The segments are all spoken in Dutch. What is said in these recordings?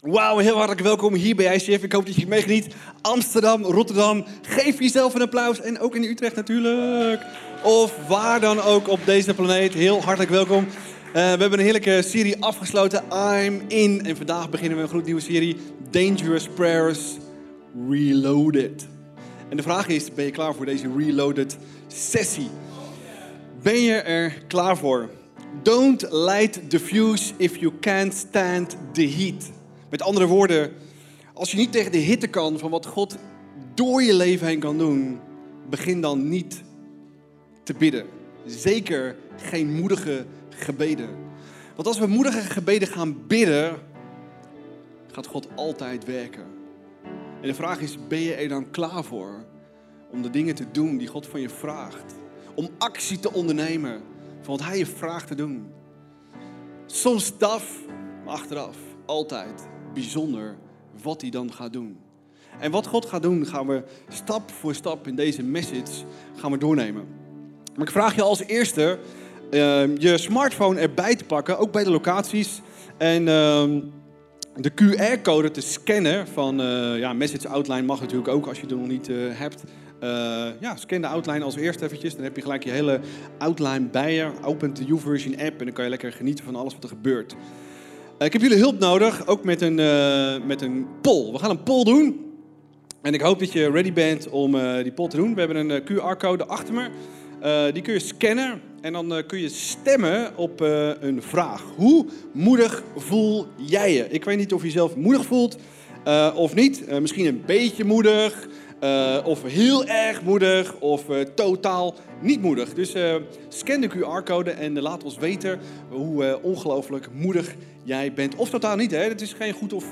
Wauw, heel hartelijk welkom hier bij ICF. Ik hoop dat je meegeniet. Amsterdam, Rotterdam. Geef jezelf een applaus. En ook in Utrecht natuurlijk. Of waar dan ook op deze planeet. Heel hartelijk welkom. Uh, we hebben een heerlijke serie afgesloten. I'm in. En vandaag beginnen we een gloednieuwe serie. Dangerous Prayers Reloaded. En de vraag is, ben je klaar voor deze reloaded sessie? Ben je er klaar voor? Don't light the fuse if you can't stand the heat. Met andere woorden, als je niet tegen de hitte kan van wat God door je leven heen kan doen, begin dan niet te bidden. Zeker geen moedige gebeden. Want als we moedige gebeden gaan bidden, gaat God altijd werken. En de vraag is, ben je er dan klaar voor om de dingen te doen die God van je vraagt? Om actie te ondernemen van wat Hij je vraagt te doen. Soms taf, maar achteraf altijd bijzonder wat hij dan gaat doen. En wat God gaat doen, gaan we stap voor stap in deze message gaan we doornemen. Maar ik vraag je als eerste uh, je smartphone erbij te pakken, ook bij de locaties. En uh, de QR-code te scannen van uh, ja, Message Outline mag natuurlijk ook als je het nog niet eh, hebt. Uh, ja, scan de outline als eerste eventjes. Dan heb je gelijk je hele outline bij je. Opent de YouVersion app en dan kan je lekker genieten van alles wat er gebeurt. Eh, ik heb jullie hulp nodig, ook met een, uh, met een poll. We gaan een poll doen. En ik hoop dat je ready bent om uh, die poll te doen. We hebben een QR-code achter me. die kun je scannen en dan kun je stemmen op een vraag. Hoe moedig voel jij je? Ik weet niet of je jezelf moedig voelt of niet. misschien een beetje moedig. Of heel erg moedig of totaal niet moedig. Dus scan de QR-code en laat ons weten hoe ongelooflijk moedig jij bent. Of totaal niet, hè? Het is geen goed of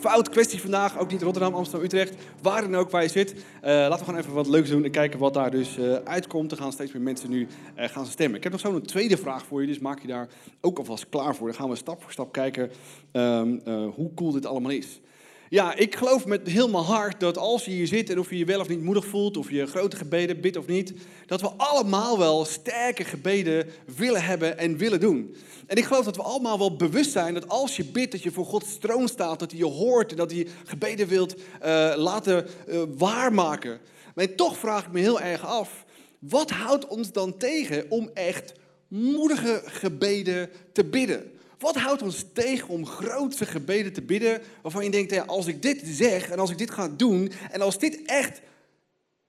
fout kwestie vandaag. Ook niet Rotterdam, Amsterdam, Utrecht. Waar dan ook waar je zit. laten we gewoon even wat leuks doen en kijken wat daar dus uitkomt. Er gaan steeds meer mensen nu gaan stemmen. Ik heb nog zo een tweede vraag voor je, dus maak je daar ook alvast klaar voor. Dan gaan we stap voor stap kijken um, hoe cool dit allemaal is. Ja, ik geloof met heel mijn hart dat als je hier zit en of je je wel of niet moedig voelt, of je grote gebeden bidt of niet, dat we allemaal wel sterke gebeden willen hebben en willen doen. En ik geloof dat we allemaal wel bewust zijn dat als je bidt, dat je voor Gods troon staat, dat hij je hoort en dat hij gebeden wilt uh, laten uh, waarmaken. Maar toch vraag ik me heel erg af, wat houdt ons dan tegen om echt moedige gebeden te bidden? Wat houdt ons tegen om grootse gebeden te bidden waarvan je denkt, als ik dit zeg en als ik dit ga doen en als dit echt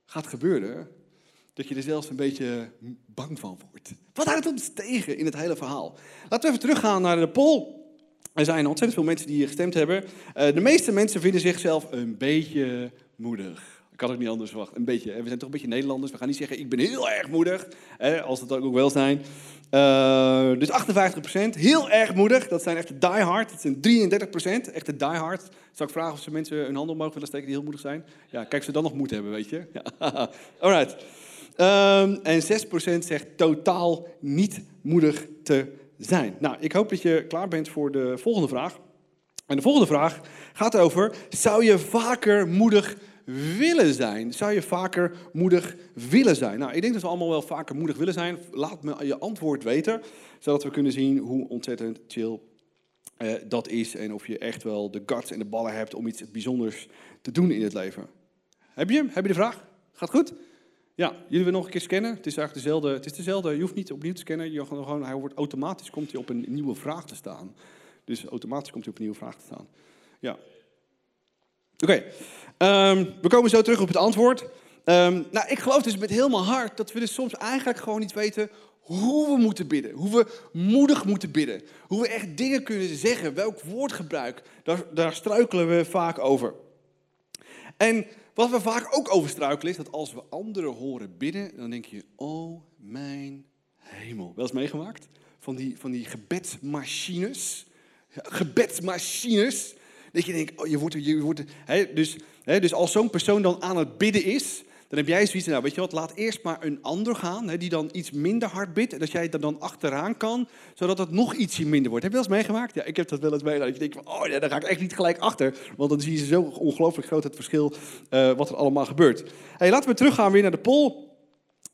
gaat gebeuren, dat je er zelfs een beetje bang van wordt. Wat houdt ons tegen in het hele verhaal? Laten we even teruggaan naar de poll. Er zijn ontzettend veel mensen die hier gestemd hebben. Eh, de meeste mensen vinden zichzelf een beetje moedig. Ik had het niet anders verwacht. Een beetje. We zijn toch een beetje Nederlanders. We gaan niet zeggen, ik ben heel erg moedig. Als het ook wel zijn. Uh, dus 58%, heel erg moedig. Dat zijn echt de diehard. Dat zijn 33%, echt de diehard. Zou ik vragen of ze mensen hun handel mogen willen steken die heel moedig zijn? Ja, kijk, ze dan nog moed hebben, weet je. Ja. Alright. Um, en 6% zegt totaal niet moedig te zijn. Nou, ik hoop dat je klaar bent voor de volgende vraag. En de volgende vraag gaat over: zou je vaker moedig willen zijn? Zou je vaker moedig willen zijn? Nou, ik denk dat we allemaal wel vaker moedig willen zijn. Laat me je antwoord weten, zodat we kunnen zien hoe ontzettend chill uh, dat is en of je echt wel de guts en de ballen hebt om iets bijzonders te doen in het leven. Heb je hem? Heb je de vraag? Gaat goed? Ja, jullie willen nog een keer scannen. Het is eigenlijk dezelfde. Het is dezelfde. Je hoeft niet opnieuw te scannen. Je gewoon, hij wordt automatisch komt hij op een nieuwe vraag te staan. Dus automatisch komt hij op een nieuwe vraag te staan. Ja. Oké. Um, we komen zo terug op het antwoord. Um, nou, ik geloof dus met heel mijn hart dat we dus soms eigenlijk gewoon niet weten hoe we moeten bidden. Hoe we moedig moeten bidden. Hoe we echt dingen kunnen zeggen. Welk woordgebruik. Daar, daar struikelen we vaak over. En wat we vaak ook over struikelen is dat als we anderen horen bidden, dan denk je, oh mijn hemel. Wel eens meegemaakt? Van die, van die gebedsmachines. Gebedsmachines. Dat je denkt, oh, je wordt, je wordt hè, dus, hè, dus als zo'n persoon dan aan het bidden is, dan heb jij zoiets, nou weet je wat, laat eerst maar een ander gaan, hè, die dan iets minder hard bidt, en dat jij er dan achteraan kan, zodat het nog ietsje minder wordt. Heb je dat eens meegemaakt? Ja, ik heb dat wel eens meegemaakt. Dat je denkt, oh daar ga ik echt niet gelijk achter, want dan zie je zo ongelooflijk groot het verschil uh, wat er allemaal gebeurt. Hey, laten we teruggaan weer naar de poll.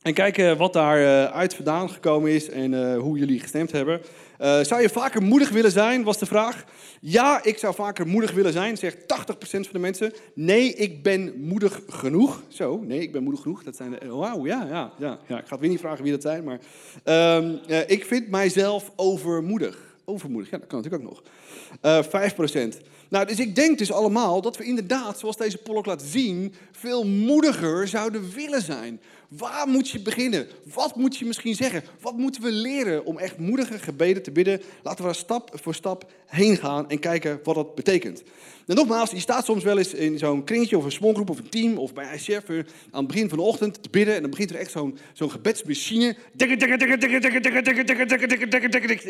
En kijken wat daar uit vandaan gekomen is en hoe jullie gestemd hebben. Zou je vaker moedig willen zijn, was de vraag. Ja, ik zou vaker moedig willen zijn, zegt 80% van de mensen. Nee, ik ben moedig genoeg. Zo, nee, ik ben moedig genoeg. Dat zijn de, wauw, ja, ja, ja, ja. Ik ga het weer niet vragen wie dat zijn, maar... Um, ik vind mijzelf overmoedig. Overmoedig, ja, dat kan natuurlijk ook nog. Uh, 5%. Nou, dus ik denk dus allemaal dat we inderdaad, zoals deze poll ook laat zien, veel moediger zouden willen zijn. Waar moet je beginnen? Wat moet je misschien zeggen? Wat moeten we leren om echt moedige gebeden te bidden? Laten we daar stap voor stap heen gaan en kijken wat dat betekent. Nou, nogmaals, je staat soms wel eens in zo'n kringetje of een smallgroep of een team of bij ICF aan het begin van de ochtend te bidden. En dan begint er echt zo'n zo'n gebedsmachine. Ik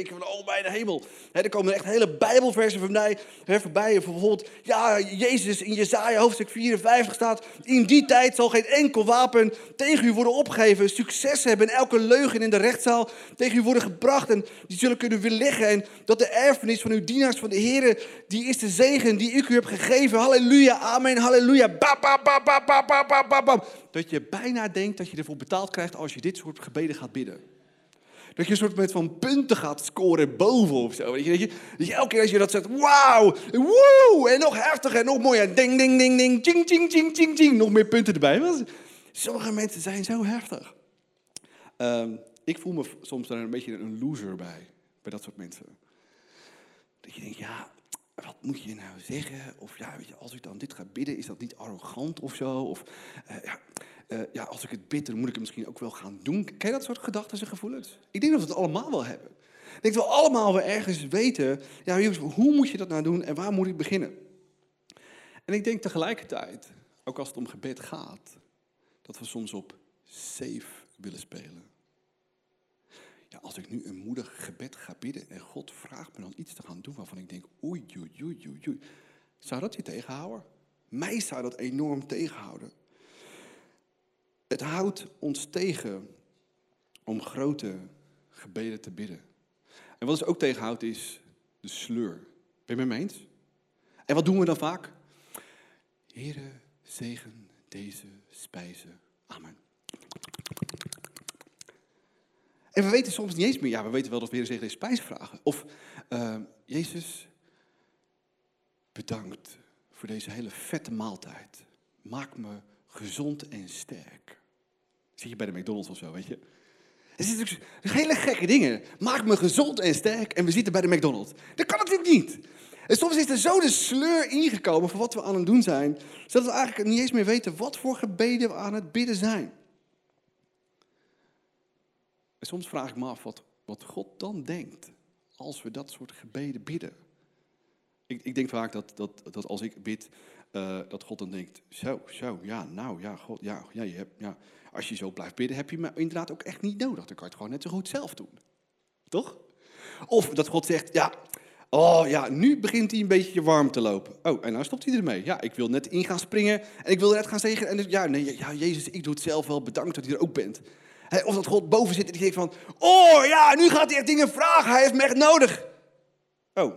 van, oh mijn hemel. er komen echt hele bijbelversen voorbij. voorbij. Bijvoorbeeld, ja, Jezus in Jezaja hoofdstuk 54 staat. In die tijd zal geen enkel wapen tegen u worden opgegeven. Succes hebben en elke leugen in de rechtszaal tegen u worden gebracht. En die zullen kunnen weerleggen. En dat de erfenis van uw dienaars van de Heer, die is de zegen die u ik u heb gegeven. Halleluja, amen, halleluja. Bam, bam, bam, bam, bam, bam, bam, bam. Dat je bijna denkt dat je ervoor betaald krijgt als je dit soort gebeden gaat bidden. Dat je een soort met van punten gaat scoren boven of zo. Dat je, dat je, dat elke keer als je dat zegt, wauw, woe, en nog heftiger en nog mooier. Ding, ding, ding, ding, ching, ching, ching, ching, ching. Nog meer punten erbij. Sommige mensen zijn zo heftig. Um, ik voel me soms daar een beetje een loser bij, bij dat soort mensen. Dat je denkt, ja, wat moet je nou zeggen? Of ja, als ik dan dit ga bidden, is dat niet arrogant of zo? Of uh, ja, uh, ja, als ik het bid, dan moet ik het misschien ook wel gaan doen. Ken je dat soort gedachten en gevoelens? Ik denk dat we het allemaal wel hebben. Ik denk dat we allemaal wel ergens weten, ja, hoe moet je dat nou doen en waar moet ik beginnen? En ik denk tegelijkertijd, ook als het om gebed gaat, dat we soms op safe willen spelen. Ja, als ik nu een moedig gebed ga bidden en God vraagt me dan iets te gaan doen waarvan ik denk, oei, oei, oei, oei. Zou dat je tegenhouden? Mij zou dat enorm tegenhouden. Het houdt ons tegen om grote gebeden te bidden. En wat ons ook tegenhoudt is de sleur. Ben je het me eens? En wat doen we dan vaak? Here, zegen deze spijzen. Amen. En we weten soms niet eens meer, ja, we weten wel dat we weer deze spijs vragen. Of, uh, Jezus, bedankt voor deze hele vette maaltijd. Maak me gezond en sterk. Zie je bij de McDonald's of zo, weet je? Het zijn natuurlijk hele gekke dingen. Maak me gezond en sterk en we zitten bij de McDonald's. Dat kan natuurlijk niet. En soms is er zo de sleur ingekomen van wat we aan het doen zijn, zodat we eigenlijk niet eens meer weten wat voor gebeden we aan het bidden zijn. En soms vraag ik me af wat, wat God dan denkt als we dat soort gebeden bidden. Ik, ik denk vaak dat, dat, dat als ik bid, uh, dat God dan denkt, zo, zo, ja, nou, ja, God, ja, ja, je hebt, ja, als je zo blijft bidden, heb je me inderdaad ook echt niet nodig. Dan kan je het gewoon net zo goed zelf doen. Toch? Of dat God zegt, ja, oh ja, nu begint hij een beetje warm te lopen. Oh, en nou stopt hij ermee. Ja, ik wil net in gaan springen en ik wil net gaan zeggen. En dus, ja, nee, ja, Jezus, ik doe het zelf wel. Bedankt dat hij er ook bent. Of dat God boven zit en die denkt van, oh ja, nu gaat hij echt dingen vragen, hij heeft me echt nodig. Oh,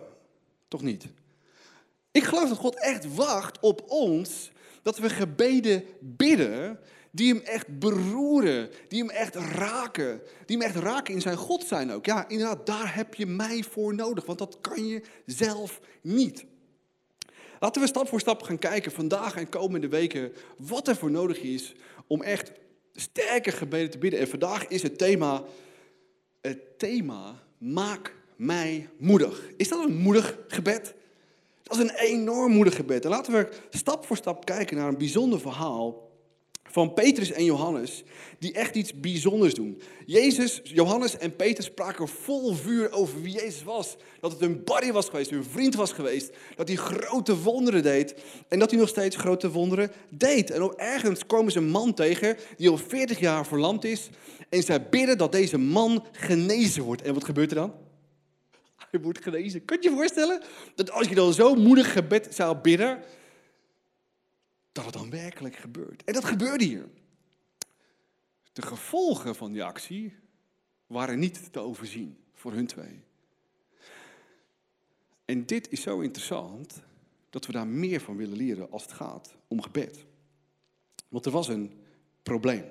toch niet. Ik geloof dat God echt wacht op ons, dat we gebeden bidden die hem echt beroeren, die hem echt raken, die hem echt raken in zijn God zijn ook. Ja, inderdaad, daar heb je mij voor nodig, want dat kan je zelf niet. Laten we stap voor stap gaan kijken vandaag en komende weken wat er voor nodig is om echt sterke gebeden te bidden. En vandaag is het thema, het thema, maak mij moedig. Is dat een moedig gebed? Dat is een enorm moedig gebed. En laten we stap voor stap kijken naar een bijzonder verhaal van Petrus en Johannes, die echt iets bijzonders doen. Jezus, Johannes en Petrus spraken vol vuur over wie Jezus was. Dat het hun buddy was geweest, hun vriend was geweest. Dat hij grote wonderen deed en dat hij nog steeds grote wonderen deed. En op ergens komen ze een man tegen die al 40 jaar verlamd is. En zij bidden dat deze man genezen wordt. En wat gebeurt er dan? Hij wordt genezen. Kun je je voorstellen dat als je dan zo moedig gebed zou bidden, dat het dan werkelijk gebeurt. En dat gebeurde hier. De gevolgen van die actie waren niet te overzien voor hun twee. En dit is zo interessant dat we daar meer van willen leren als het gaat om gebed. Want er was een probleem.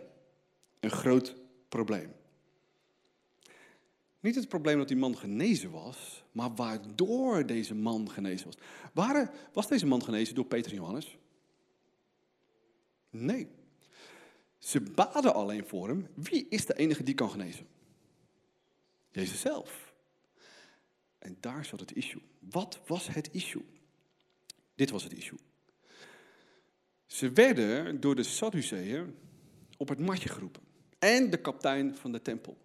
een groot probleem. Niet het probleem dat die man genezen was, maar waardoor deze man genezen was. Waren, was deze man genezen door Peter en Johannes? Nee. Ze baden alleen voor hem. Wie is de enige die kan genezen? Jezus zelf. En daar zat het issue. Wat was het issue? Dit was het issue. Ze werden door de Sadduceeën op het matje geroepen. En de kapitein van de tempel.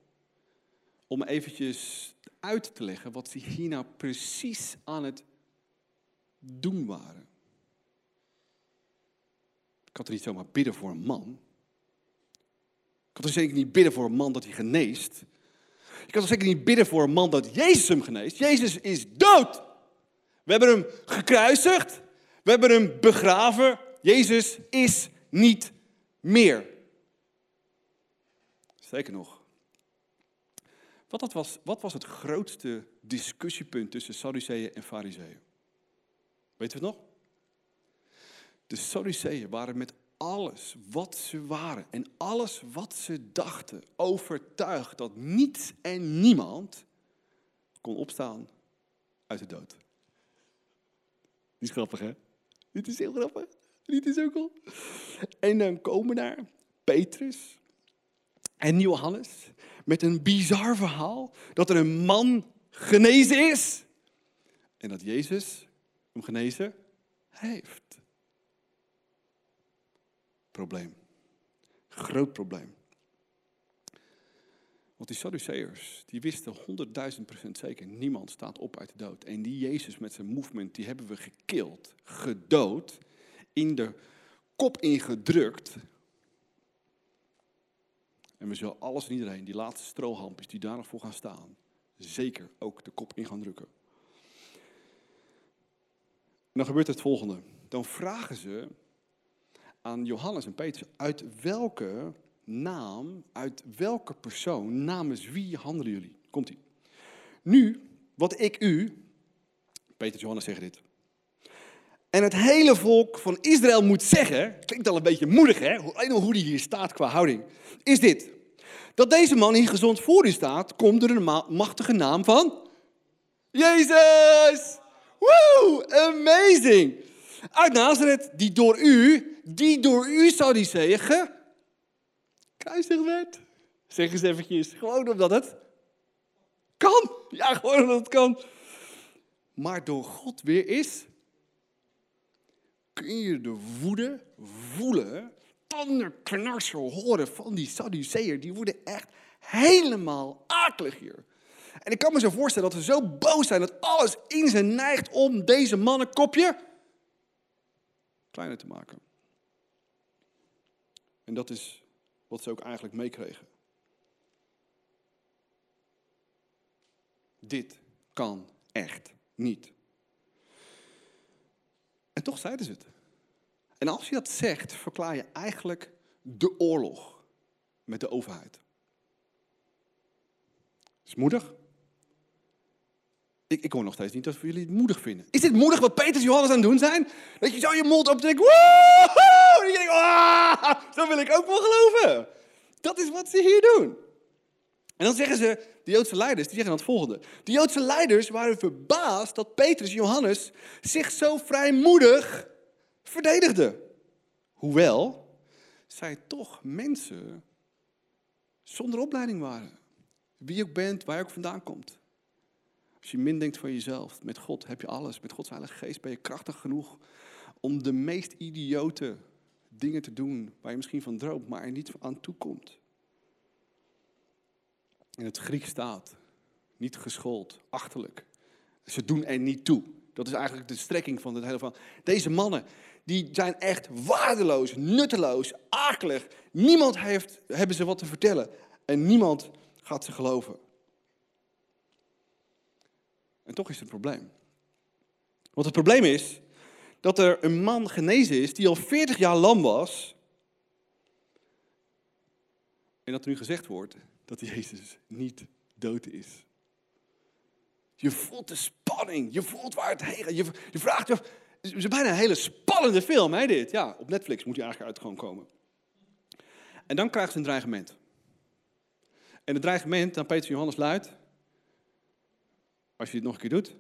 Om eventjes uit te leggen wat ze hier nou precies aan het doen waren. Had er niet zomaar bidden voor een man. Ik had er zeker niet bidden voor een man dat hij geneest. Ik kan toch zeker niet bidden voor een man dat Jezus hem geneest. Jezus is dood. We hebben hem gekruisigd. We hebben hem begraven. Jezus is niet meer. Zeker nog. Wat, dat was, wat was het grootste discussiepunt tussen Sadduceeën en Fariseeën? Weet u het nog? De Sadduceeën waren met alles wat ze waren en alles wat ze dachten overtuigd dat niets en niemand kon opstaan uit de dood. Is grappig, hè? Dit is heel grappig. Dit is ook al. En dan komen daar Petrus en Johannes met een bizar verhaal dat er een man genezen is en dat Jezus hem genezen heeft probleem. Groot probleem. Want die Sadduceërs, die wisten 100.000% zeker, niemand staat op uit de dood. En die Jezus met zijn movement, die hebben we gekild, gedood, in de kop ingedrukt. En we zullen alles en iedereen, die laatste strohampjes die daar nog voor gaan staan, zeker ook de kop in gaan drukken. En dan gebeurt het volgende. Dan vragen ze aan Johannes en Petrus, uit welke naam, uit welke persoon, namens wie handelen jullie? Komt ie. Nu, wat ik u, Petrus Johannes zeggen dit, en het hele volk van Israël moet zeggen, klinkt al een beetje moedig hè, alleen al hoe die hier staat qua houding, is dit. Dat deze man hier gezond voor u staat, komt door de machtige naam van Jezus! Woo! Amazing! Uit Nazareth, die door u die door u, zou die zeggen, kruisig werd. Zeg eens eventjes, gewoon omdat het kan. Ja, gewoon omdat het kan. Maar door God weer is, kun je de woede voelen, tandenknarsen horen van die Sadduceeër. Die worden echt helemaal akelig hier. En ik kan me zo voorstellen dat ze zo boos zijn dat alles in ze neigt om deze mannenkopje kleiner te maken. En dat is wat ze ook eigenlijk meekregen. Dit kan echt niet. En toch zeiden ze het. En als je dat zegt, verklaar je eigenlijk de oorlog met de overheid. Is moedig? Ik, ik hoor nog steeds niet dat jullie het moedig vinden. Is dit moedig wat Peter en Johannes aan het doen zijn? Dat je zo je mond op denkt, En je denkt, ah, wil ik ook wel geloven. Dat is wat ze hier doen. En dan zeggen ze, de Joodse leiders, die zeggen dan het volgende. De Joodse leiders waren verbaasd dat Petrus en Johannes zich zo vrijmoedig verdedigden. Hoewel zij toch mensen zonder opleiding waren. Wie je ook bent, waar je ook vandaan komt. Als je min denkt van jezelf, met God heb je alles. Met Gods Heilige Geest ben je krachtig genoeg om de meest idiote dingen te doen waar je misschien van droomt, maar er niet aan toe komt. In het Griek staat, niet geschoold, achterlijk. Ze doen er niet toe. Dat is eigenlijk de strekking van het hele van. Deze mannen, die zijn echt waardeloos, nutteloos, akelig. Niemand heeft, hebben ze wat te vertellen. En niemand gaat ze geloven. En toch is het een probleem. Want het probleem is dat er een man genezen is die al 40 jaar lam was. En dat er nu gezegd wordt dat Jezus niet dood is. Je voelt de spanning, je voelt waar het heen gaat. Je, je vraagt je het is bijna een hele spannende film, hè, dit. Ja, op Netflix moet hij eigenlijk uit gewoon komen. En dan krijgt ze een dreigement. En het dreigement aan Peter Johannes luidt, als je dit nog een keer doet,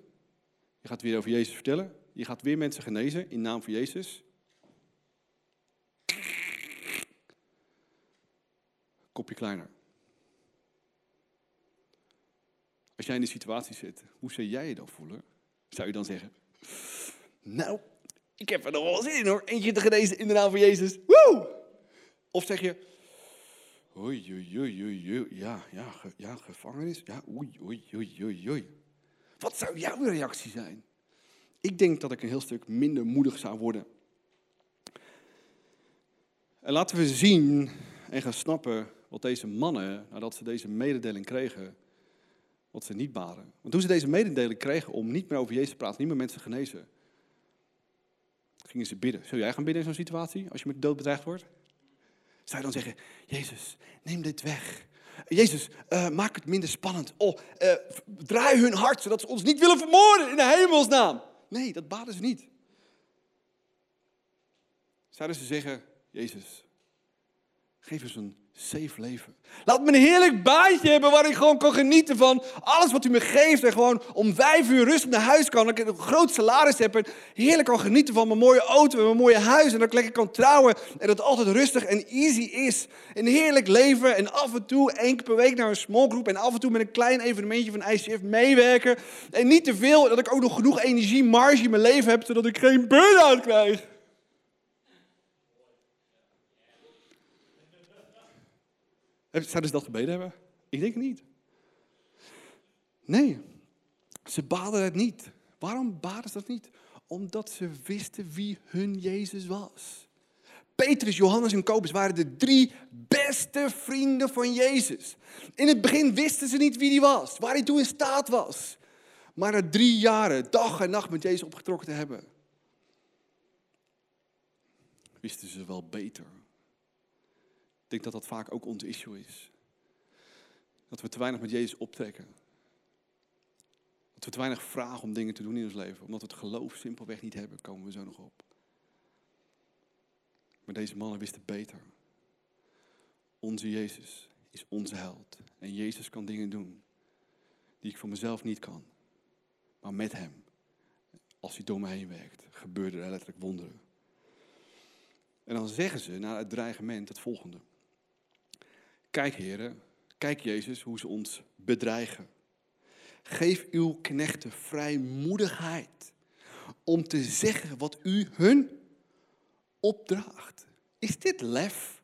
je gaat weer over Jezus vertellen, je gaat weer mensen genezen in naam van Jezus. Kopje kleiner. Als jij in die situatie zit, hoe zou jij je dan voelen? Zou je dan zeggen, nou, ik heb er nog wel zin in hoor, eentje te genezen in de naam van Jezus. Woe! Of zeg je, oei, oei, oei, oei, ja, ja, ja, gevangenis, ja, oei, oei, oei, oei, oei. Wat zou jouw reactie zijn? Ik denk dat ik een heel stuk minder moedig zou worden. En laten we zien en gaan snappen wat deze mannen, nadat ze deze mededeling kregen, wat ze niet baden. Want toen ze deze mededeling kregen om niet meer over Jezus te praten, niet meer mensen genezen, gingen ze bidden. Zul jij gaan bidden in zo'n situatie, als je met dood bedreigd wordt? Zou je dan zeggen, Jezus, neem dit weg. Jezus, uh, maak het minder spannend. Oh, uh, draai hun hart, zodat ze ons niet willen vermoorden in de hemelsnaam. Nee, dat baden ze niet. Zouden ze zeggen, Jezus, geef eens een safe leven. Laat me een heerlijk baantje hebben waar ik gewoon kan genieten van alles wat u me geeft. En gewoon om vijf uur rustig naar huis kan. Dat ik een groot salaris heb en heerlijk kan genieten van mijn mooie auto en mijn mooie huis. En dat ik lekker kan trouwen en dat het altijd rustig en easy is. Een heerlijk leven en af en toe één keer per week naar een small group. En af en toe met een klein evenementje van ICF meewerken. En niet te veel, dat ik ook nog genoeg energie, marge in mijn leven heb, zodat ik geen burn-out krijg. Zouden ze dat gebeden hebben? Ik denk niet. Nee, ze baden het niet. Waarom baden ze dat niet? Omdat ze wisten wie hun Jezus was. Petrus, Johannes en Kobus waren de drie beste vrienden van Jezus. In het begin wisten ze niet wie hij was, waar hij toe in staat was. Maar na drie jaren, dag en nacht met Jezus opgetrokken te hebben, wisten ze wel beter ik denk dat dat vaak ook ons issue is. Dat we te weinig met Jezus optrekken. Dat we te weinig vragen om dingen te doen in ons leven. Omdat we het geloof simpelweg niet hebben, komen we zo nog op. Maar deze mannen wisten beter. Onze Jezus is onze held. En Jezus kan dingen doen die ik voor mezelf niet kan. Maar met Hem, als hij door me heen werkt, gebeuren er letterlijk wonderen. En dan zeggen ze na het dreigement het volgende. Kijk, heren, kijk Jezus, hoe ze ons bedreigen. Geef uw knechten vrijmoedigheid om te zeggen wat u hun opdraagt. Is dit lef?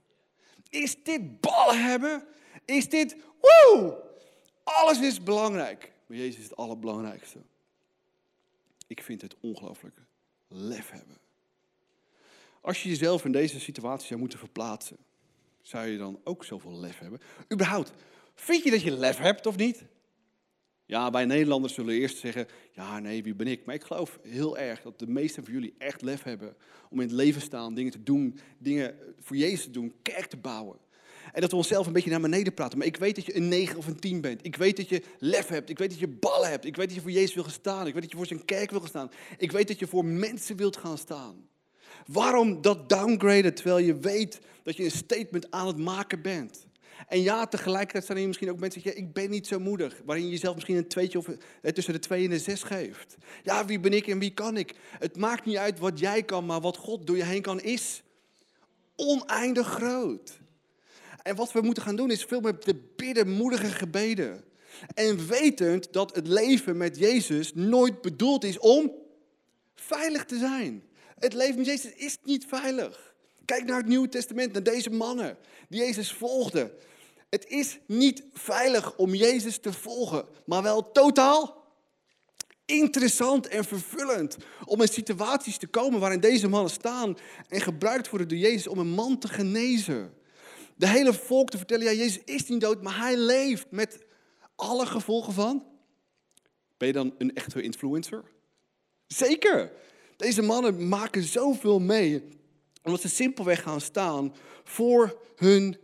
Is dit bal hebben? Is dit, woe, alles is belangrijk. Maar Jezus is het allerbelangrijkste. Ik vind het ongelooflijk lef hebben. Als je jezelf in deze situatie zou moeten verplaatsen, zou je dan ook zoveel lef hebben? Überhaupt, vind je dat je lef hebt of niet? Ja, wij Nederlanders zullen eerst zeggen, ja nee, wie ben ik? Maar ik geloof heel erg dat de meesten van jullie echt lef hebben om in het leven te staan, dingen te doen, dingen voor Jezus te doen, kerk te bouwen. En dat we onszelf een beetje naar beneden praten. Maar ik weet dat je een 9 of een 10 bent. Ik weet dat je lef hebt. Ik weet dat je ballen hebt. Ik weet dat je voor Jezus wil gaan staan. Ik weet dat je voor zijn kerk wil gaan staan. Ik weet dat je voor mensen wilt gaan staan. Waarom dat downgraden terwijl je weet dat je een statement aan het maken bent? En ja, tegelijkertijd zijn er misschien ook mensen die zeggen, ik ben niet zo moedig. Waarin je jezelf misschien een tweetje of eh, tussen de twee en de zes geeft. Ja, wie ben ik en wie kan ik? Het maakt niet uit wat jij kan, maar wat God door je heen kan is oneindig groot. En wat we moeten gaan doen is veel meer de bidden, moedige gebeden. En wetend dat het leven met Jezus nooit bedoeld is om veilig te zijn. Het leven met Jezus is niet veilig. Kijk naar het Nieuwe Testament, naar deze mannen die Jezus volgden. Het is niet veilig om Jezus te volgen, maar wel totaal interessant en vervullend om in situaties te komen waarin deze mannen staan en gebruikt worden door Jezus om een man te genezen. De hele volk te vertellen, ja, Jezus is niet dood, maar hij leeft met alle gevolgen van. Ben je dan een echte influencer? Zeker. Deze mannen maken zoveel mee, omdat ze simpelweg gaan staan voor hun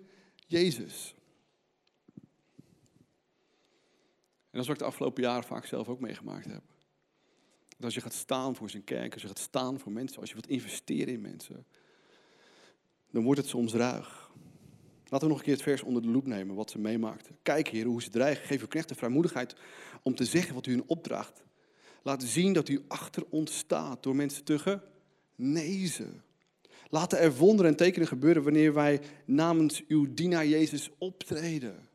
Jezus. En dat is wat ik de afgelopen jaren vaak zelf ook meegemaakt heb. Dat als je gaat staan voor zijn kerk, als je gaat staan voor mensen, als je wilt investeren in mensen, dan wordt het soms ruig. Laten we nog een keer het vers onder de loep nemen, wat ze meemaakten. Kijk, heren, hoe ze dreigen. Geef uw knechten vrijmoedigheid om te zeggen wat u hun opdraagt. Laat zien dat u achter ons staat door mensen te genezen. Laten er wonderen en tekenen gebeuren wanneer wij namens uw dienaar Jezus optreden.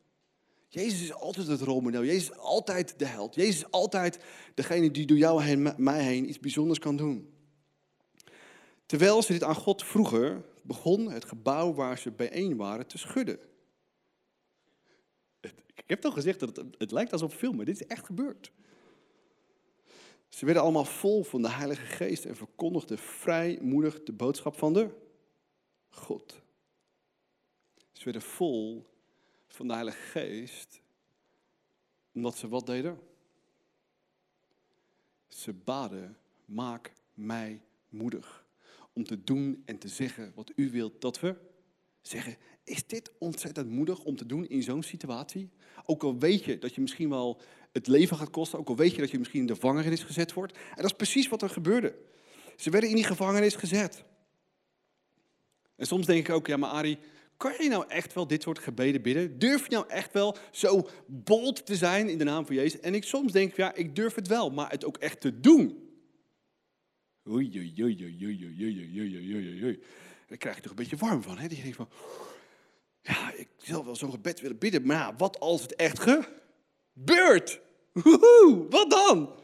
Jezus is altijd het rolmodel. Jezus is altijd de held. Jezus is altijd degene die door jou en mij heen iets bijzonders kan doen. Terwijl ze dit aan God vroegen, begon het gebouw waar ze bijeen waren te schudden. Ik heb toch gezegd dat het, het lijkt alsof film, maar dit is echt gebeurd. Ze werden allemaal vol van de Heilige Geest en verkondigden vrijmoedig de boodschap van de God. Ze werden vol van de Heilige Geest, omdat ze wat deden? Ze baden, maak mij moedig om te doen en te zeggen wat u wilt dat we zeggen. Is dit ontzettend moedig om te doen in zo'n situatie? Ook al weet je dat je misschien wel het leven gaat kosten, ook al weet je dat je misschien in de gevangenis gezet wordt. En dat is precies wat er gebeurde. Ze werden in die gevangenis gezet. En soms denk ik ook, ja maar Ari, kan je nou echt wel dit soort gebeden bidden? Durf je nou echt wel zo bold te zijn in de naam van Jezus? En ik soms denk, ja, ik durf het wel, maar het ook echt te doen. Oei, oei, oei, oei, oei, oei, oei, oei, oei. Daar krijg je toch een beetje warm van, hè? Je denkt van, ja, ik zou wel zo'n gebed willen bidden, maar wat als het echt gebeurt? Woehoe, wat dan?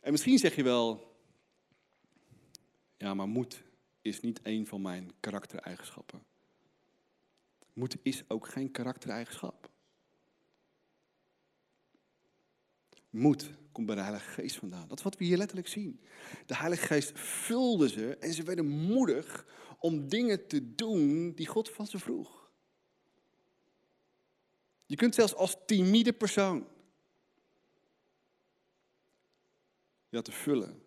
En misschien zeg je wel, ja, maar moed is niet een van mijn karaktereigenschappen. Moed is ook geen karaktereigenschap. Moed komt bij de Heilige Geest vandaan. Dat is wat we hier letterlijk zien. De Heilige Geest vulde ze en ze werden moedig om dingen te doen die God van ze vroeg. Je kunt zelfs als timide persoon je te vullen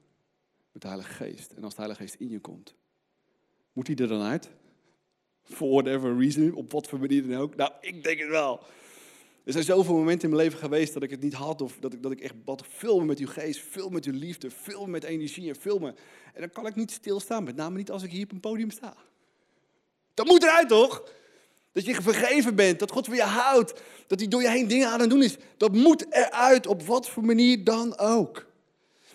met de Heilige Geest. En als de Heilige Geest in je komt, moet hij er dan uit? For whatever reason, op wat voor manier dan ook. Nou, ik denk het wel. Er zijn zoveel momenten in mijn leven geweest dat ik het niet had. Of dat ik, dat ik echt bad, vul me met uw geest, vul met uw liefde, vul me met energie en vul me. En dan kan ik niet stilstaan, met name niet als ik hier op een podium sta. Dat moet eruit toch? Dat je vergeven bent, dat God van je houdt, dat hij door je heen dingen aan het doen is. Dat moet eruit, op wat voor manier dan ook.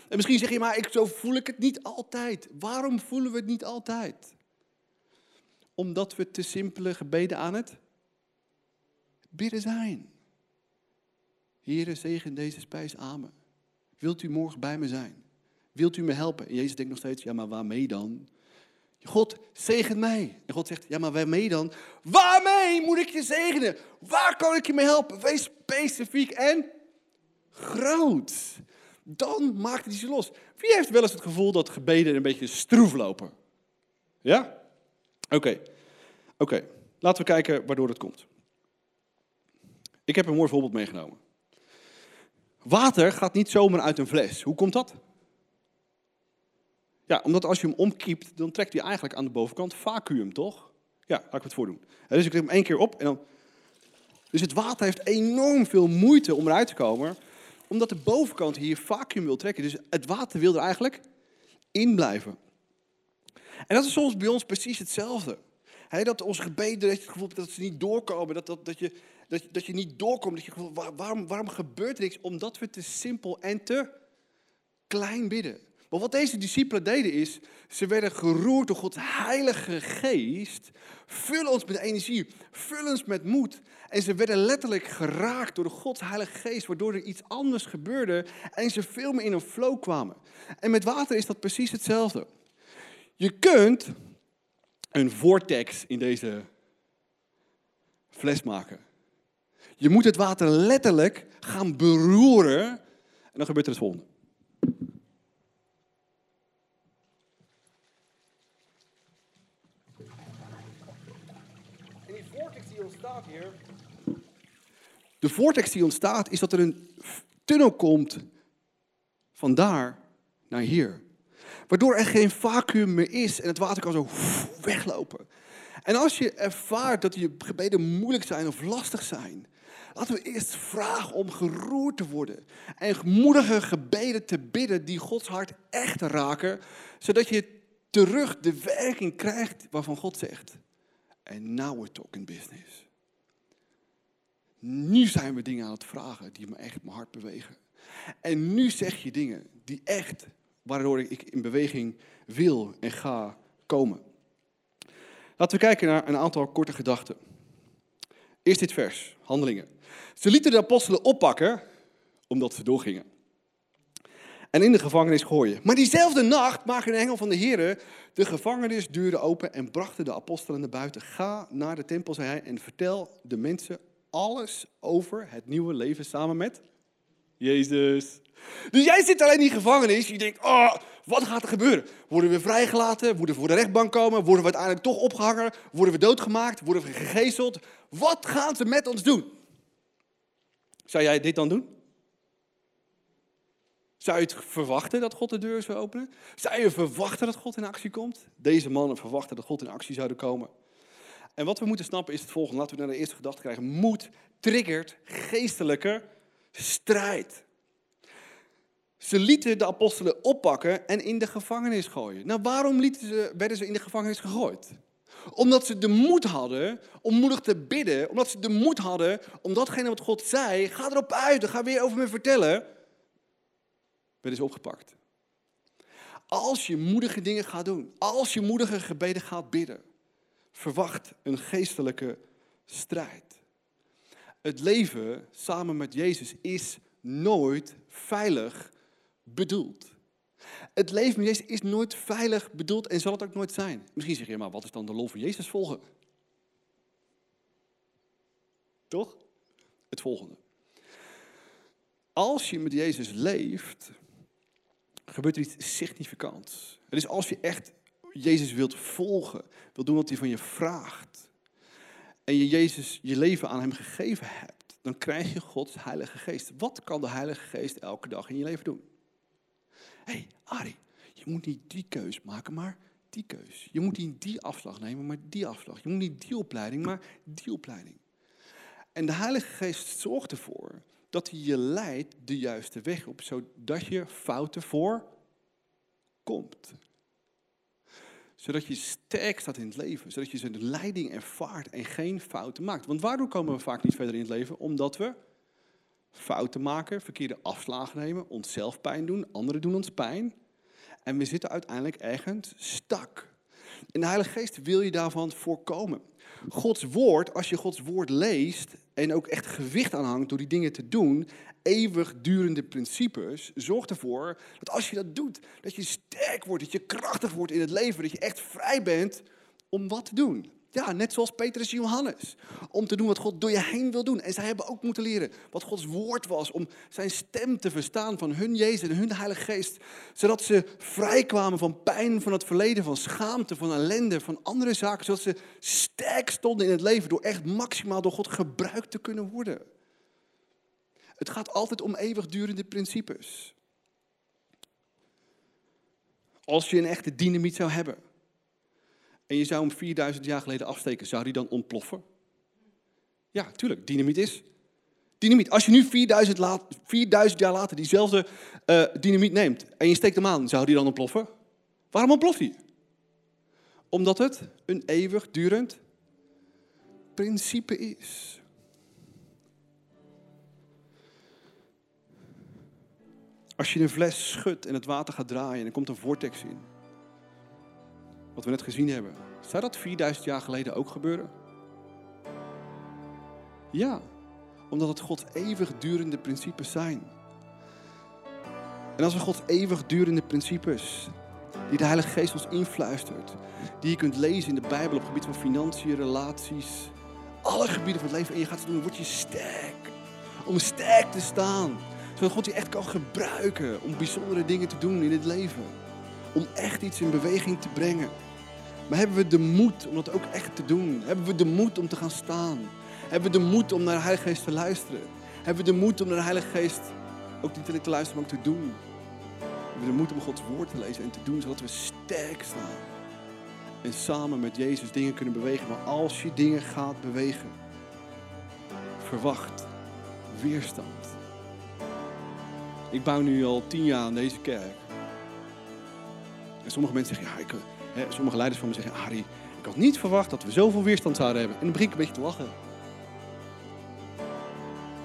En misschien zeg je, maar ik, zo voel ik het niet altijd. Waarom voelen we het niet altijd? Omdat we te simpele gebeden aan het bidden zijn. Heere, zegen deze spijs aan Wilt u morgen bij me zijn? Wilt u me helpen? En Jezus denkt nog steeds, ja, maar waarmee dan? God, zegen mij. En God zegt, ja, maar waarmee dan? Waarmee moet ik je zegenen? Waar kan ik je mee helpen? Wees specifiek en groot. Dan maakt hij ze los. Wie heeft wel eens het gevoel dat gebeden een beetje stroef lopen? Ja? Oké. Oké, laten we kijken waardoor dat komt. Ik heb een mooi voorbeeld meegenomen. Water gaat niet zomaar uit een fles. Hoe komt dat? Ja, omdat als je hem omkiept, dan trekt hij eigenlijk aan de bovenkant vacuüm, toch? Ja, laat ik het voordoen. Dus ik leg hem één keer op en dan... Dus het water heeft enorm veel moeite om eruit te komen, omdat de bovenkant hier vacuüm wil trekken. Dus het water wil er eigenlijk in blijven. En dat is soms bij ons precies hetzelfde. dat onze gebeden, dat het gevoel dat ze niet doorkomen, dat, dat, dat, je, dat, dat je niet doorkomt. Dat je, waarom, waarom gebeurt er niks? Omdat we te simpel en te klein bidden. Maar wat deze discipelen deden is, ze werden geroerd door Gods heilige geest. Vul ons met energie, vul ons met moed. En ze werden letterlijk geraakt door de Gods heilige geest, waardoor er iets anders gebeurde en ze veel meer in een flow kwamen. En met water is dat precies hetzelfde. Je kunt een vortex in deze fles maken. Je moet het water letterlijk gaan beroeren en dan gebeurt er het volgende. En die vortex die ontstaat hier. De vortex die ontstaat is dat er een tunnel komt van daar naar hier. Waardoor er geen vacuüm meer is en het water kan zo weglopen. En als je ervaart dat je gebeden moeilijk zijn of lastig zijn, laten we eerst vragen om geroerd te worden. En moedige gebeden te bidden die Gods hart echt raken, zodat je terug de werking krijgt waarvan God zegt. En now we're talking business. Nu zijn we dingen aan het vragen die me echt mijn hart bewegen. En nu zeg je dingen die echt, waardoor ik in beweging wil en ga komen. Laten we kijken naar een aantal korte gedachten. Eerst dit vers, handelingen. Ze lieten de apostelen oppakken omdat ze doorgingen. En in de gevangenis gooien. Maar diezelfde nacht maakte een engel van de Heer de gevangenisdeuren open en brachten de apostelen naar buiten. Ga naar de tempel, zei hij, en vertel de mensen alles over het nieuwe leven samen met Jezus. Dus jij zit alleen in die gevangenis. Je denkt, oh, wat gaat er gebeuren? Worden we vrijgelaten? Worden we voor de rechtbank komen? Worden we uiteindelijk toch opgehangen? Worden we doodgemaakt? Worden we gegezeld? Wat gaan ze met ons doen? Zou jij dit dan doen? Zou je het verwachten dat God de deur zou openen? Zou je verwachten dat God in actie komt? Deze mannen verwachten dat God in actie zouden komen. En wat we moeten snappen is het volgende. Laten we naar de eerste gedachte krijgen. Moed triggert geestelijke strijd. Ze lieten de apostelen oppakken en in de gevangenis gooien. Nou, waarom lieten ze, werden ze in de gevangenis gegooid? Omdat ze de moed hadden om moedig te bidden. Omdat ze de moed hadden om datgene wat God zei, ga erop uit, ga weer over me vertellen. Werden ze opgepakt. Als je moedige dingen gaat doen, als je moedige gebeden gaat bidden, verwacht een geestelijke strijd. Het leven samen met Jezus is nooit veilig bedoeld. Het leven met Jezus is nooit veilig bedoeld en zal het ook nooit zijn. Misschien zeg je, maar wat is dan de lol van Jezus volgen? Toch? Het volgende. Als je met Jezus leeft, gebeurt er iets significants. Het is als je echt Jezus wilt volgen, wilt doen wat hij van je vraagt, en je Jezus je leven aan hem gegeven hebt, dan krijg je Gods Heilige Geest. Wat kan de Heilige Geest elke dag in je leven doen? Hé, hey, Ari, je moet niet die keus maken, maar die keus. Je moet niet die afslag nemen, maar die afslag. Je moet niet die opleiding, maar die opleiding. En de Heilige Geest zorgt ervoor dat hij je leidt de juiste weg op, zodat je fouten voorkomt zodat je sterk staat in het leven. Zodat je zijn leiding ervaart en geen fouten maakt. Want waardoor komen we vaak niet verder in het leven? Omdat we fouten maken, verkeerde afslagen nemen, onszelf pijn doen, anderen doen ons pijn. En we zitten uiteindelijk ergens stak. En de Heilige Geest wil je daarvan voorkomen. Gods woord, als je Gods woord leest en ook echt gewicht aanhangt door die dingen te doen, eeuwigdurende principes, zorgt ervoor dat als je dat doet, dat je sterk wordt, dat je krachtig wordt in het leven, dat je echt vrij bent om wat te doen. Ja, net zoals Petrus en Johannes. Om te doen wat God door je heen wil doen. En zij hebben ook moeten leren wat Gods woord was. Om zijn stem te verstaan van hun Jezus en hun Heilige Geest. Zodat ze vrijkwamen van pijn van het verleden, van schaamte, van ellende, van andere zaken. Zodat ze sterk stonden in het leven door echt maximaal door God gebruikt te kunnen worden. Het gaat altijd om eeuwigdurende principes. Als je een echte dynamiet zou hebben en je zou hem 4000 jaar geleden afsteken, zou die dan ontploffen? Ja, tuurlijk, dynamiet is dynamiet. Als je nu 4000, 4000 jaar later diezelfde uh, dynamiet neemt en je steekt hem aan, zou die dan ontploffen? Waarom ontploft hij? Omdat het een eeuwigdurend principe is. Als je een fles schudt en het water gaat draaien en er komt een vortex in. Wat we net gezien hebben. Zou dat 4000 jaar geleden ook gebeuren? Ja, omdat het Gods eeuwigdurende principes zijn. En als we Gods eeuwigdurende principes, die de Heilige Geest ons influistert, die je kunt lezen in de Bijbel op gebied van financiën, relaties, alle gebieden van het leven, en je gaat ze doen, word je sterk. Om sterk te staan. Zodat God je echt kan gebruiken om bijzondere dingen te doen in het leven. Om echt iets in beweging te brengen. Maar hebben we de moed om dat ook echt te doen? Hebben we de moed om te gaan staan? Hebben we de moed om naar de Heilige Geest te luisteren? Hebben we de moed om naar de Heilige Geest ook niet alleen te luisteren, maar ook te doen? Hebben we de moed om Gods woord te lezen en te doen, zodat we sterk staan? En samen met Jezus dingen kunnen bewegen. Maar als je dingen gaat bewegen, verwacht weerstand. Ik bouw nu al tien jaar aan deze kerk. En sommige mensen zeggen, ja, ik, hè, sommige leiders van me zeggen, Harry, Ik had niet verwacht dat we zoveel weerstand zouden hebben. En dan begin ik een beetje te lachen.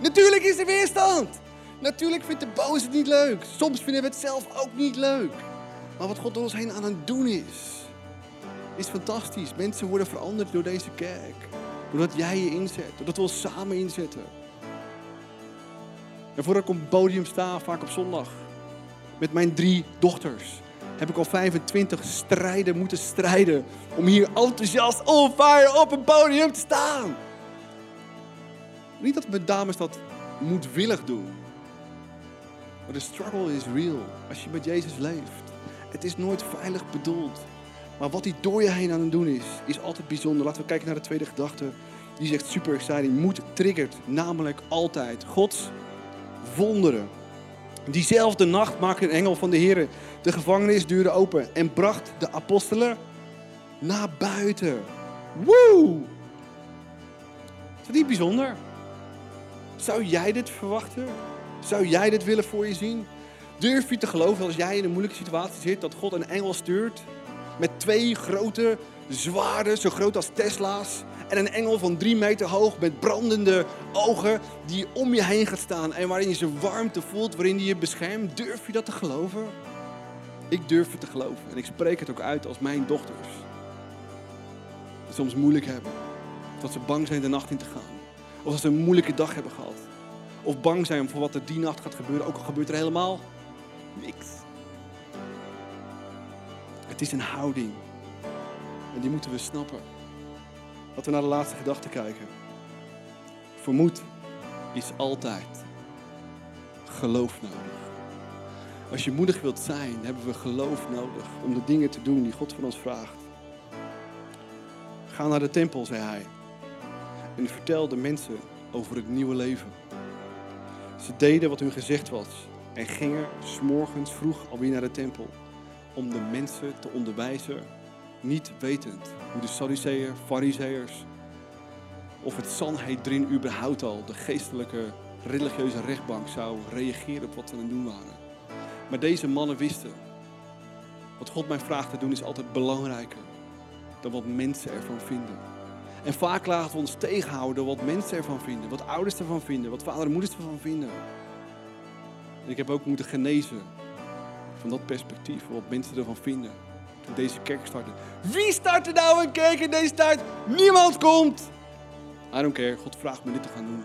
Natuurlijk is er weerstand. Natuurlijk vindt de boze het niet leuk. Soms vinden we het zelf ook niet leuk. Maar wat God door ons heen aan het doen is, is fantastisch. Mensen worden veranderd door deze kerk. Doordat jij je inzet. Doordat we ons samen inzetten. En voordat ik op het podium sta, vaak op zondag, met mijn drie dochters, heb ik al 25 strijden moeten strijden om hier enthousiast on fire op een podium te staan. Niet dat mijn dames dat moedwillig doen. Maar de struggle is real als je met Jezus leeft. Het is nooit veilig bedoeld. Maar wat hij door je heen aan het doen is, is altijd bijzonder. Laten we kijken naar de tweede gedachte. Die zegt super exciting. Moed triggert namelijk altijd Gods wonderen. Diezelfde nacht maakte een engel van de Heer de gevangenisdeuren open en bracht de apostelen naar buiten. Woe! Is dat niet bijzonder? Zou jij dit verwachten? Zou jij dit willen voor je zien? Durf je te geloven als jij in een moeilijke situatie zit dat God een engel stuurt met twee grote zwaarden, zo groot als Tesla's, en een engel van drie meter hoog met brandende ogen die om je heen gaat staan en waarin je zijn warmte voelt, waarin hij je beschermt. Durf je dat te geloven? Ik durf het te geloven en ik spreek het ook uit als mijn dochters. Soms moeilijk hebben. Dat ze bang zijn de nacht in te gaan. Of dat ze een moeilijke dag hebben gehad. Of bang zijn voor wat er die nacht gaat gebeuren, ook al gebeurt er helemaal niks. Het is een houding. En die moeten we snappen. Laten we naar de laatste gedachte kijken. Voor moed is altijd geloof nodig. Als je moedig wilt zijn, hebben we geloof nodig om de dingen te doen die God van ons vraagt. Ga naar de tempel, zei hij. En vertel de mensen over het nieuwe leven. Ze deden wat hun gezegd was en gingen s'morgens vroeg alweer naar de tempel om de mensen te onderwijzen, niet wetend hoe de Sadduceeën, Fariseërs of het Sanhedrin überhaupt al, de geestelijke religieuze rechtbank, zou reageren op wat ze aan het doen waren. Maar deze mannen wisten, wat God mij vraagt te doen is altijd belangrijker dan wat mensen ervan vinden. En vaak laten we ons tegenhouden wat mensen ervan vinden, wat ouders ervan vinden, wat vader en moeders ervan vinden. En ik heb ook moeten genezen van dat perspectief, wat mensen ervan vinden. Toen deze kerk startte. Wie start er nou een kerk in deze tijd? Niemand komt! I don't care, God vraagt me dit te gaan doen.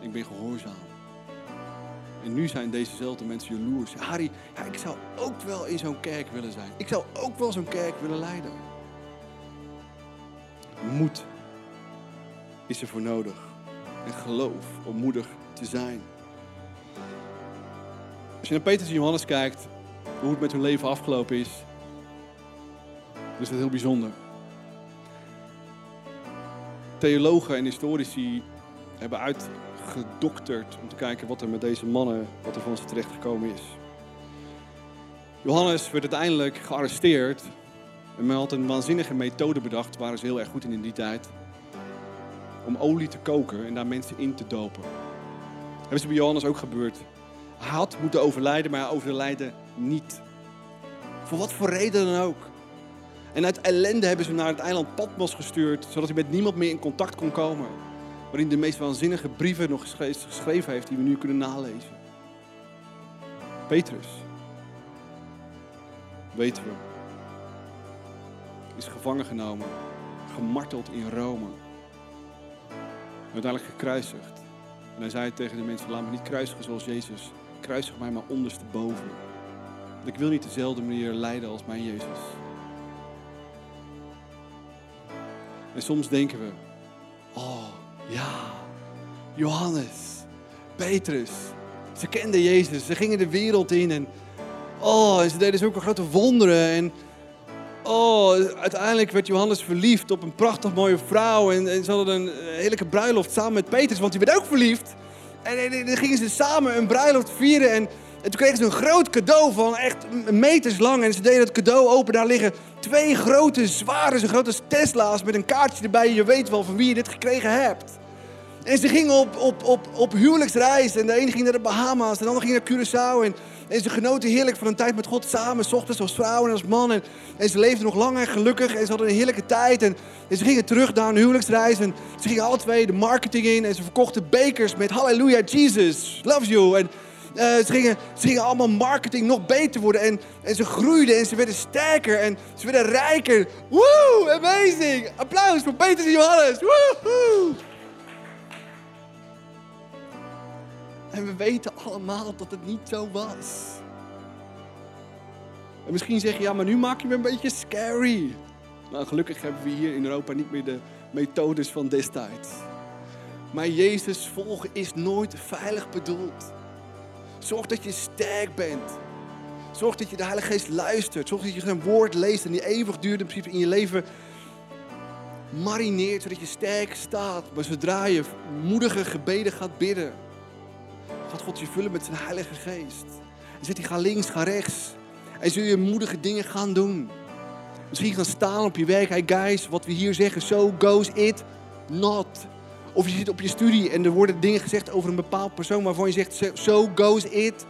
Ik ben gehoorzaam. En nu zijn dezezelfde mensen jaloers. Harry, ja, ik zou ook wel in zo'n kerk willen zijn. Ik zou ook wel zo'n kerk willen leiden. Moed is er voor nodig. En geloof om moedig te zijn. Als je naar Petrus en Johannes kijkt, hoe het met hun leven afgelopen is, dan is dat heel bijzonder. Theologen en historici hebben uitgedokterd om te kijken wat er met deze mannen, wat er van ze terechtgekomen is. Johannes werd uiteindelijk gearresteerd en men had een waanzinnige methode bedacht, waren ze heel erg goed in in die tijd, om olie te koken en daar mensen in te dopen. Dat hebben ze bij Johannes ook gebeurd. Hij had moeten overlijden, maar hij overlijden niet. Voor wat voor reden dan ook. En uit ellende hebben ze hem naar het eiland Patmos gestuurd, zodat hij met niemand meer in contact kon komen. Waarin de meest waanzinnige brieven nog geschreven heeft die we nu kunnen nalezen. Petrus, weten we, is gevangen genomen, gemarteld in Rome. Uiteindelijk gekruisigd. En hij zei tegen de mensen, laat me niet kruisigen zoals Jezus. Kruisig mij maar ondersteboven. Ik wil niet dezelfde manier lijden als mijn Jezus. En soms denken we, oh ja, Johannes, Petrus, ze kenden Jezus, ze gingen de wereld in en oh, ze deden zulke grote wonderen en oh, uiteindelijk werd Johannes verliefd op een prachtig mooie vrouw en, en ze hadden een heerlijke bruiloft samen met Petrus, want die werd ook verliefd. En, dan gingen ze samen een bruiloft vieren en en toen kregen ze een groot cadeau van echt meters lang. En ze deden het cadeau open. Daar liggen twee grote, zware, zo groot als Tesla's met een kaartje erbij. Je weet wel van wie je dit gekregen hebt. En ze gingen op, op, op, op huwelijksreis. En de ene ging naar de Bahama's, en de ander ging naar Curaçao. En, En ze genoten heerlijk van een tijd met God samen, s ochtends als vrouw en als man. En, ze leefden nog lang en gelukkig en ze hadden een heerlijke tijd. En, ze gingen terug naar een huwelijksreis en ze gingen alle twee de marketing in. En ze verkochten bekers met Halleluja, Jesus loves you. En eh, ze, gingen, ze gingen allemaal marketing nog beter worden. En, en ze groeiden en ze werden sterker en ze werden rijker. Woe, amazing! Applaus voor Petrus en Johannes. Woehoe! En we weten allemaal dat het niet zo was. En misschien zeg je, ja, maar nu maak je me een beetje scary. Nou, gelukkig hebben we hier in Europa niet meer de methodes van destijds. Maar Jezus volgen is nooit veilig bedoeld. Zorg dat je sterk bent. Zorg dat je de Heilige Geest luistert. Zorg dat je zijn woord leest en die eeuwig duurt in principe in je leven marineert, zodat je sterk staat. Maar zodra je moedige gebeden gaat bidden, gaat God je vullen met zijn Heilige Geest. En zegt hij, ga links, ga rechts. En zul je moedige dingen gaan doen. Misschien gaan staan op je werk. Hey guys, wat we hier zeggen, so goes it not. Of je zit op je studie en er worden dingen gezegd over een bepaald persoon waarvan je zegt, so goes it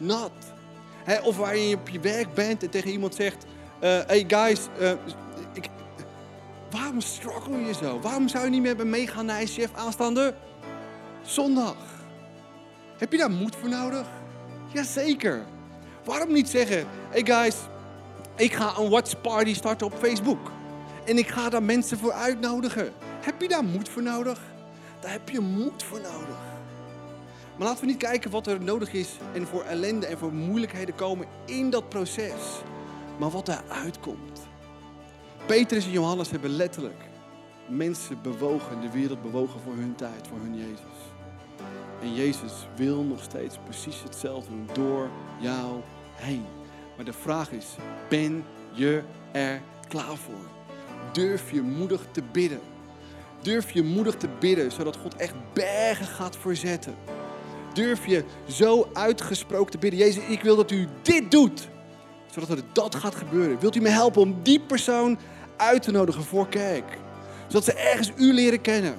not. of waar je op je werk bent en tegen iemand zegt, uh, hey guys, uh, ik, waarom struggle je zo? Waarom zou je niet meer meegaan naar chef aanstaande zondag? Heb je daar moed voor nodig? Jazeker. Waarom niet zeggen, hey guys, ik ga een watch party starten op Facebook. En ik ga daar mensen voor uitnodigen. Heb je daar moed voor nodig? Daar heb je moed voor nodig. Maar laten we niet kijken wat er nodig is en voor ellende en voor moeilijkheden komen in dat proces. Maar wat eruit komt. Petrus en Johannes hebben letterlijk mensen bewogen, de wereld bewogen voor hun tijd, voor hun Jezus. En Jezus wil nog steeds precies hetzelfde doen door jou heen. Maar de vraag is, ben je er klaar voor? Durf je moedig te bidden? Durf je moedig te bidden, zodat God echt bergen gaat verzetten? Durf je zo uitgesproken te bidden, Jezus, ik wil dat u dit doet, zodat er dat gaat gebeuren. Wilt u me helpen om die persoon uit te nodigen voor kerk? Zodat ze ergens u leren kennen.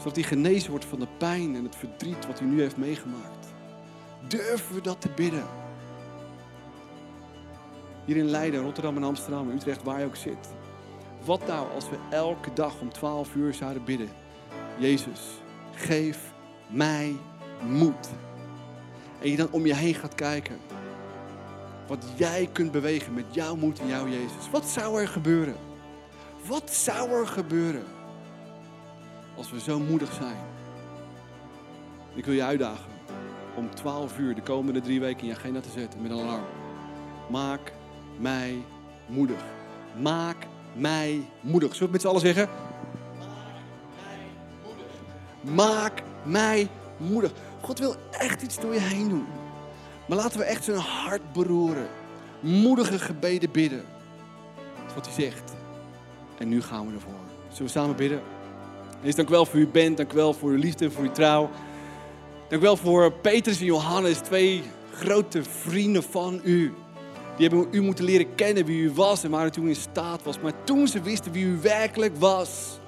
Zodat hij genezen wordt van de pijn en het verdriet wat hij nu heeft meegemaakt. Durven we dat te bidden? Hier in Leiden, Rotterdam en Amsterdam, Utrecht, waar je ook zit. Wat nou als we elke dag om 12 uur zouden bidden? Jezus, geef mij moed. En je dan om je heen gaat kijken. Wat jij kunt bewegen met jouw moed en jouw Jezus. Wat zou er gebeuren? Wat zou er gebeuren als we zo moedig zijn? Ik wil je uitdagen om 12 uur de komende drie weken in je agenda te zetten met een alarm. Maak mij moedig. Maak mij moedig. Zullen we het met z'n allen zeggen? Maak mij moedig. Maak mij moedig. God wil echt iets door je heen doen. Maar laten we echt zijn hart beroeren. Moedige gebeden bidden. Dat is wat hij zegt. En nu gaan we ervoor. Zullen we samen bidden? Eerst dank wel voor uw bent. Dank wel voor uw liefde, voor uw trouw. Dank wel voor Petrus en Johannes, twee grote vrienden van u. Die hebben u moeten leren kennen wie u was en waar u toen in staat was. Maar toen ze wisten wie u werkelijk was,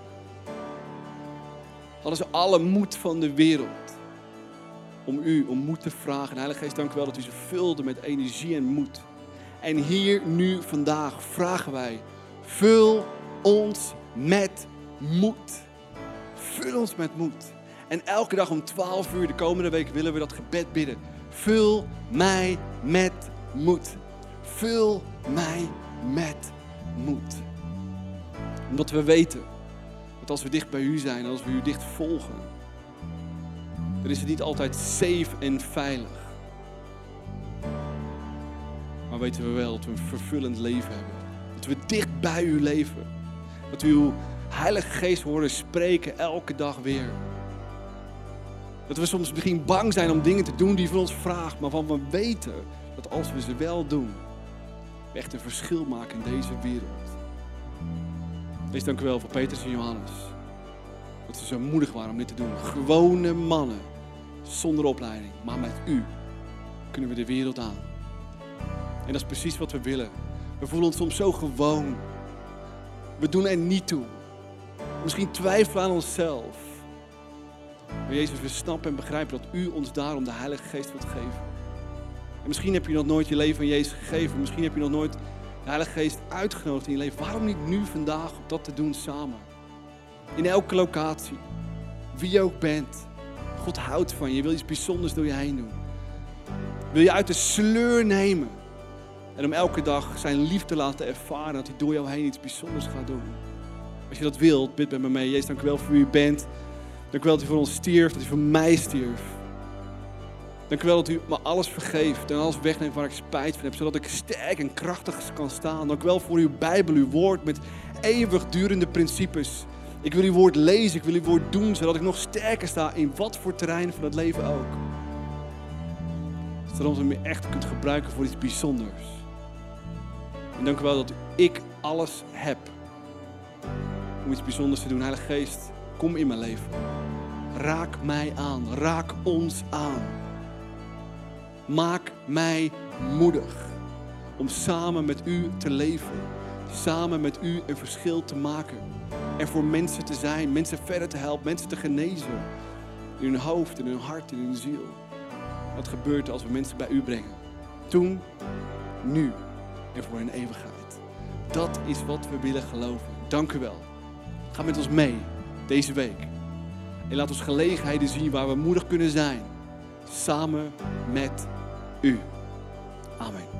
hadden ze alle moed van de wereld om u om moed te vragen. En Heilige Geest, dank u wel dat u ze vulde met energie en moed. En hier, nu, vandaag vragen wij, vul ons met moed. Vul ons met moed. En elke dag om 12 uur de komende week willen we dat gebed bidden. Vul mij met moed. Vul mij met moed. Omdat we weten dat als we dicht bij u zijn, als we u dicht volgen, dan is het niet altijd safe en veilig. Maar weten we wel dat we een vervullend leven hebben. Dat we dicht bij u leven. Dat we uw Heilige Geest horen spreken elke dag weer. Dat we soms misschien bang zijn om dingen te doen die van ons vraagt, maar van we weten dat als we ze wel doen, we echt een verschil maken in deze wereld. Wees dank u wel voor Petrus en Johannes. Dat ze zo moedig waren om dit te doen. Gewone mannen, zonder opleiding, maar met u kunnen we de wereld aan. En dat is precies wat we willen. We voelen ons soms zo gewoon. We doen er niet toe. Misschien twijfelen aan onszelf. Maar Jezus, we snappen en begrijpen dat u ons daarom de Heilige Geest wilt geven. En misschien heb je nog nooit je leven aan Jezus gegeven. Misschien heb je nog nooit de Heilige Geest uitgenodigd in je leven. Waarom niet nu vandaag om dat te doen samen? In elke locatie. Wie je ook bent. God houdt van je. Je wil iets bijzonders door je heen doen. Wil je uit de sleur nemen. En om elke dag zijn liefde laten ervaren. Dat hij door jou heen iets bijzonders gaat doen. Als je dat wilt, bid met me mee. Jezus, dank u wel voor wie u bent. Dank u wel dat u voor ons stierf. Dat u voor mij stierf. Dank u wel dat u me alles vergeeft en alles wegneemt waar ik spijt van heb, zodat ik sterk en krachtig kan staan. Dank u wel voor uw Bijbel, uw woord met eeuwigdurende principes. Ik wil uw woord lezen, ik wil uw woord doen, zodat ik nog sterker sta in wat voor terrein van het leven ook. Zodat u me echt kunt gebruiken voor iets bijzonders. En dank u wel dat ik alles heb om iets bijzonders te doen. Heilige Geest, kom in mijn leven. Raak mij aan, raak ons aan. Maak mij moedig om samen met u te leven. Samen met u een verschil te maken. En voor mensen te zijn, mensen verder te helpen, mensen te genezen. In hun hoofd, in hun hart, in hun ziel. Wat gebeurt als we mensen bij u brengen? Toen, nu en voor een eeuwigheid. Dat is wat we willen geloven. Dank u wel. Ga met ons mee deze week. En laat ons gelegenheden zien waar we moedig kunnen zijn. Samen met u. Amen.